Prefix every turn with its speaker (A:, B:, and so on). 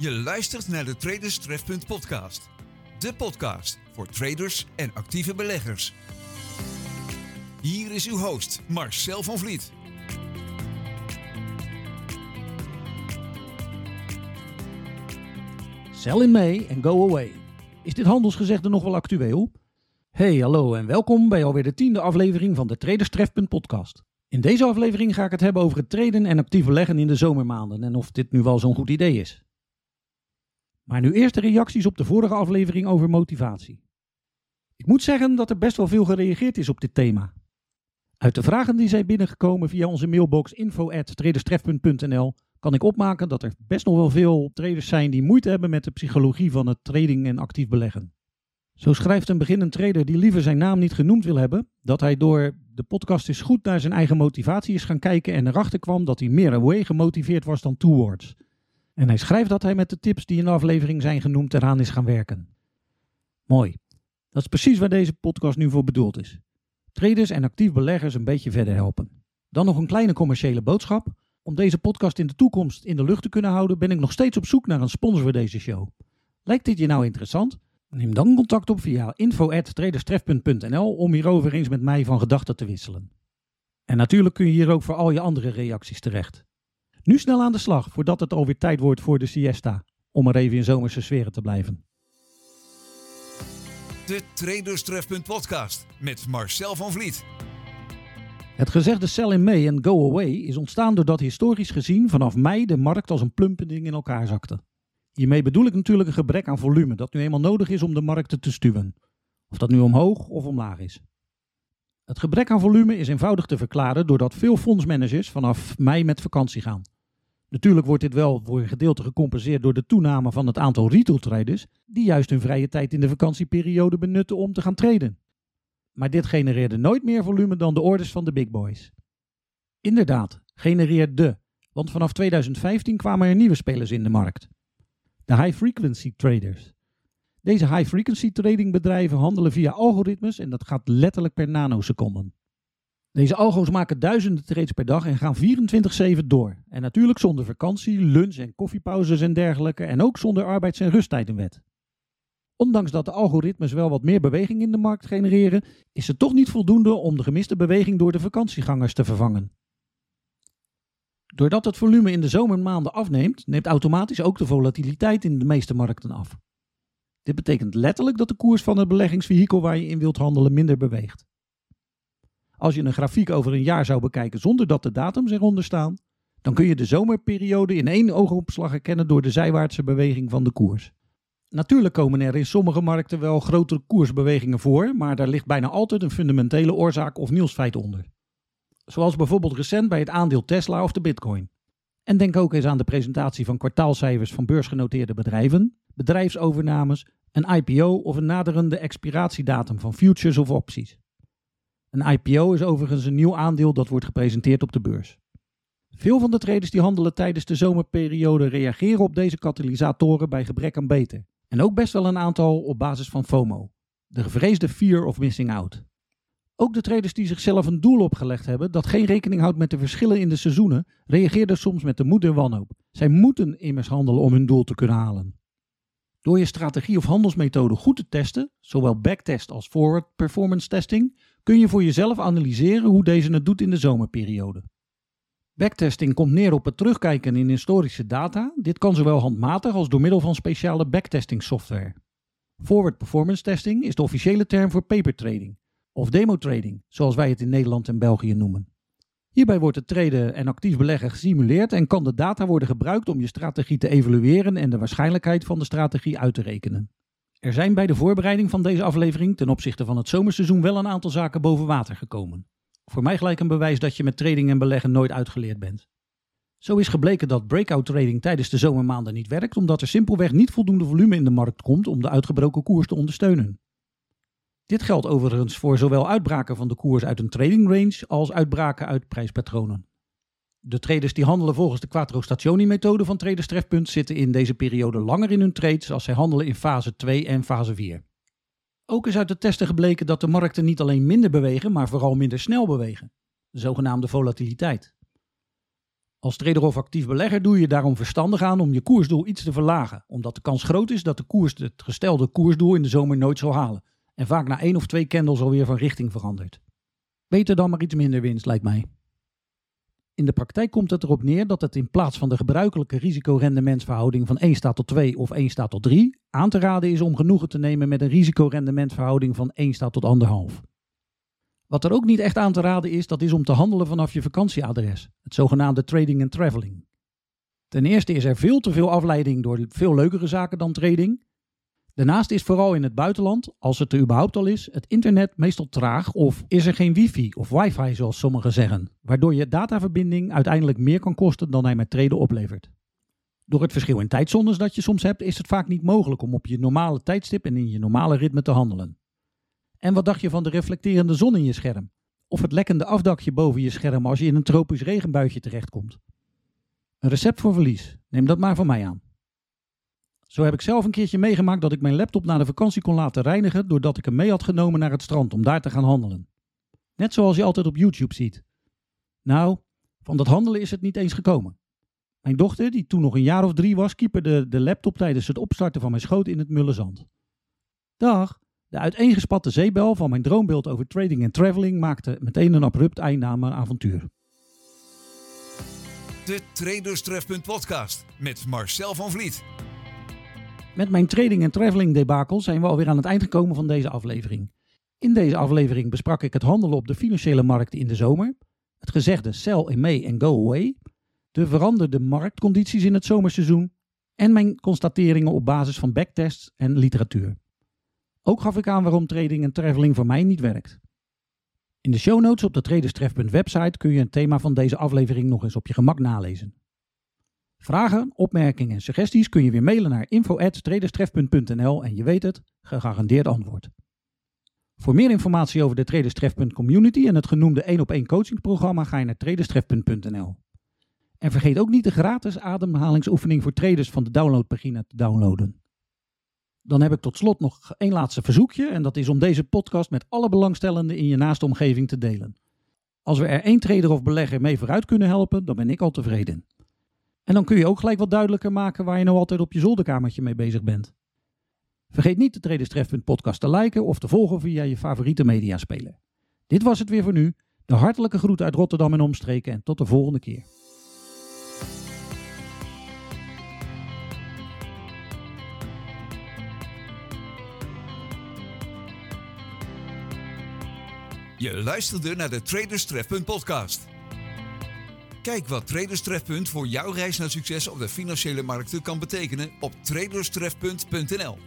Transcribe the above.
A: Je luistert naar de Traders Trefpunt podcast. De podcast voor traders en actieve beleggers. Hier is uw host Marcel van Vliet.
B: Sell in May and go away. Is dit handelsgezegde nog wel actueel? Hey, hallo en welkom bij alweer de tiende aflevering van de Traders Trefpunt podcast. In deze aflevering ga ik het hebben over het traden en actief beleggen in de zomermaanden en of dit nu wel zo'n goed idee is. Maar nu eerst de reacties op de vorige aflevering over motivatie. Ik moet zeggen dat er best wel veel gereageerd is op dit thema. Uit de vragen die zijn binnengekomen via onze mailbox info@traderstrefpunt.nl kan ik opmaken dat er best nog wel veel traders zijn die moeite hebben met de psychologie van het trading en actief beleggen. Zo schrijft een beginnend trader die liever zijn naam niet genoemd wil hebben, dat hij door de podcast is goed naar zijn eigen motivatie is gaan kijken en erachter kwam dat hij meer away gemotiveerd was dan towards. En hij schrijft dat hij met de tips die in de aflevering zijn genoemd eraan is gaan werken. Mooi. Dat is precies waar deze podcast nu voor bedoeld is. Traders en actief beleggers een beetje verder helpen. Dan nog een kleine commerciële boodschap. Om deze podcast in de toekomst in de lucht te kunnen houden, ben ik nog steeds op zoek naar een sponsor voor deze show. Lijkt dit je nou interessant? Neem dan contact op via info.traderstrefpunt.nl om hierover eens met mij van gedachten te wisselen. En natuurlijk kun je hier ook voor al je andere reacties terecht. Nu snel aan de slag, voordat het alweer tijd wordt voor de siesta, om er even in zomerse sferen te blijven.
A: De Traders Trefpunt podcast met Marcel van Vliet.
B: Het gezegde sell in May and go away is ontstaan doordat historisch gezien vanaf mei de markt als een plumpening in elkaar zakte. Hiermee bedoel ik natuurlijk een gebrek aan volume dat nu eenmaal nodig is om de markten te stuwen. Of dat nu omhoog of omlaag is. Het gebrek aan volume is eenvoudig te verklaren doordat veel fondsmanagers vanaf mei met vakantie gaan. Natuurlijk wordt dit wel voor een gedeelte gecompenseerd door de toename van het aantal retail traders die juist hun vrije tijd in de vakantieperiode benutten om te gaan traden. Maar dit genereerde nooit meer volume dan de orders van de big boys. Inderdaad, genereerde, want vanaf 2015 kwamen er nieuwe spelers in de markt. De high frequency traders. Deze high frequency trading bedrijven handelen via algoritmes en dat gaat letterlijk per nanoseconden. Deze algo's maken duizenden trades per dag en gaan 24-7 door. En natuurlijk zonder vakantie, lunch en koffiepauzes en dergelijke en ook zonder arbeids- en rusttijdenwet. Ondanks dat de algoritmes wel wat meer beweging in de markt genereren, is het toch niet voldoende om de gemiste beweging door de vakantiegangers te vervangen. Doordat het volume in de zomermaanden afneemt, neemt automatisch ook de volatiliteit in de meeste markten af. Dit betekent letterlijk dat de koers van het beleggingsvehikel waar je in wilt handelen minder beweegt. Als je een grafiek over een jaar zou bekijken zonder dat de datums eronder staan, dan kun je de zomerperiode in één oogopslag herkennen door de zijwaartse beweging van de koers. Natuurlijk komen er in sommige markten wel grotere koersbewegingen voor, maar daar ligt bijna altijd een fundamentele oorzaak of nieuwsfeit onder. Zoals bijvoorbeeld recent bij het aandeel Tesla of de Bitcoin. En denk ook eens aan de presentatie van kwartaalcijfers van beursgenoteerde bedrijven, bedrijfsovernames, een IPO of een naderende expiratiedatum van futures of opties. Een IPO is overigens een nieuw aandeel dat wordt gepresenteerd op de beurs. Veel van de traders die handelen tijdens de zomerperiode reageren op deze katalysatoren bij gebrek aan beter. En ook best wel een aantal op basis van FOMO, de gevreesde fear of missing out. Ook de traders die zichzelf een doel opgelegd hebben dat geen rekening houdt met de verschillen in de seizoenen, reageerden soms met de moed en wanhoop. Zij moeten immers handelen om hun doel te kunnen halen. Door je strategie of handelsmethode goed te testen, zowel backtest als forward performance testing, kun je voor jezelf analyseren hoe deze het doet in de zomerperiode. Backtesting komt neer op het terugkijken in historische data. Dit kan zowel handmatig als door middel van speciale backtesting software. Forward performance testing is de officiële term voor paper trading, of demo trading, zoals wij het in Nederland en België noemen. Hierbij wordt het traden en actief beleggen gesimuleerd en kan de data worden gebruikt om je strategie te evalueren en de waarschijnlijkheid van de strategie uit te rekenen. Er zijn bij de voorbereiding van deze aflevering ten opzichte van het zomerseizoen wel een aantal zaken boven water gekomen. Voor mij gelijk een bewijs dat je met trading en beleggen nooit uitgeleerd bent. Zo is gebleken dat breakout trading tijdens de zomermaanden niet werkt, omdat er simpelweg niet voldoende volume in de markt komt om de uitgebroken koers te ondersteunen. Dit geldt overigens voor zowel uitbraken van de koers uit een trading range als uitbraken uit prijspatronen. De traders die handelen volgens de Quattro Stationi methode van Traders Trefpunt zitten in deze periode langer in hun trades als zij handelen in fase 2 en fase 4. Ook is uit de testen gebleken dat de markten niet alleen minder bewegen, maar vooral minder snel bewegen. De zogenaamde volatiliteit. Als trader of actief belegger doe je daarom verstandig aan om je koersdoel iets te verlagen, omdat de kans groot is dat de koers het gestelde koersdoel in de zomer nooit zal halen en vaak na één of twee candles alweer van richting verandert. Beter dan maar iets minder winst, lijkt mij. In de praktijk komt het erop neer dat het in plaats van de gebruikelijke risicorendementsverhouding van 1 staat tot 2 of 1 staat tot 3 aan te raden is om genoegen te nemen met een risicorendementverhouding van 1 staat tot 1,5. Wat er ook niet echt aan te raden is, dat is om te handelen vanaf je vakantieadres, het zogenaamde trading and traveling. Ten eerste is er veel te veel afleiding door veel leukere zaken dan trading. Daarnaast is vooral in het buitenland, als het er überhaupt al is, het internet meestal traag of is er geen wifi of wifi zoals sommigen zeggen, waardoor je dataverbinding uiteindelijk meer kan kosten dan hij met traden oplevert. Door het verschil in tijdzones dat je soms hebt, is het vaak niet mogelijk om op je normale tijdstip en in je normale ritme te handelen. En wat dacht je van de reflecterende zon in je scherm? Of het lekkende afdakje boven je scherm als je in een tropisch regenbuitje terechtkomt? Een recept voor verlies. Neem dat maar van mij aan. Zo heb ik zelf een keertje meegemaakt dat ik mijn laptop na de vakantie kon laten reinigen doordat ik hem mee had genomen naar het strand om daar te gaan handelen. Net zoals je altijd op YouTube ziet. Nou, van dat handelen is het niet eens gekomen. Mijn dochter, die toen nog een jaar of drie was, kieperde de laptop tijdens het opstarten van mijn schoot in het mulle zand. Dag, de uiteengespatte zeebel van mijn droombeeld over trading en traveling maakte meteen een abrupt einde aan mijn avontuur.
A: De Traders Trefpunt podcast met Marcel van Vliet.
B: Met mijn trading en traveling debakel zijn we alweer aan het eind gekomen van deze aflevering. In deze aflevering besprak ik het handelen op de financiële markten in de zomer, het gezegde sell in May en go away, de veranderde marktcondities in het zomerseizoen en mijn constateringen op basis van backtests en literatuur. Ook gaf ik aan waarom trading en traveling voor mij niet werkt. In de show notes op de Traderstref.website website kun je het thema van deze aflevering nog eens op je gemak nalezen. Vragen, opmerkingen en suggesties kun je weer mailen naar info.traderstref.nl en je weet het, gegarandeerd antwoord. Voor meer informatie over de Traderstref.community community en het genoemde 1 op 1 coachingprogramma ga je naar traderstref.nl. En vergeet ook niet de gratis ademhalingsoefening voor traders van de downloadpagina te downloaden. Dan heb ik tot slot nog één laatste verzoekje en dat is om deze podcast met alle belangstellenden in je naaste omgeving te delen. Als we er één trader of belegger mee vooruit kunnen helpen, dan ben ik al tevreden. En dan kun je ook gelijk wat duidelijker maken waar je nou altijd op je zolderkamertje mee bezig bent. Vergeet niet de Traderstref.podcast podcast te liken of te volgen via je favoriete mediaspeler. Dit was het weer voor nu. De hartelijke groet uit Rotterdam en omstreken en tot de volgende keer.
A: Je luisterde naar de podcast. Kijk wat Traders Trefpunt voor jouw reis naar succes op de financiële markten kan betekenen op traderstrefpunt.nl.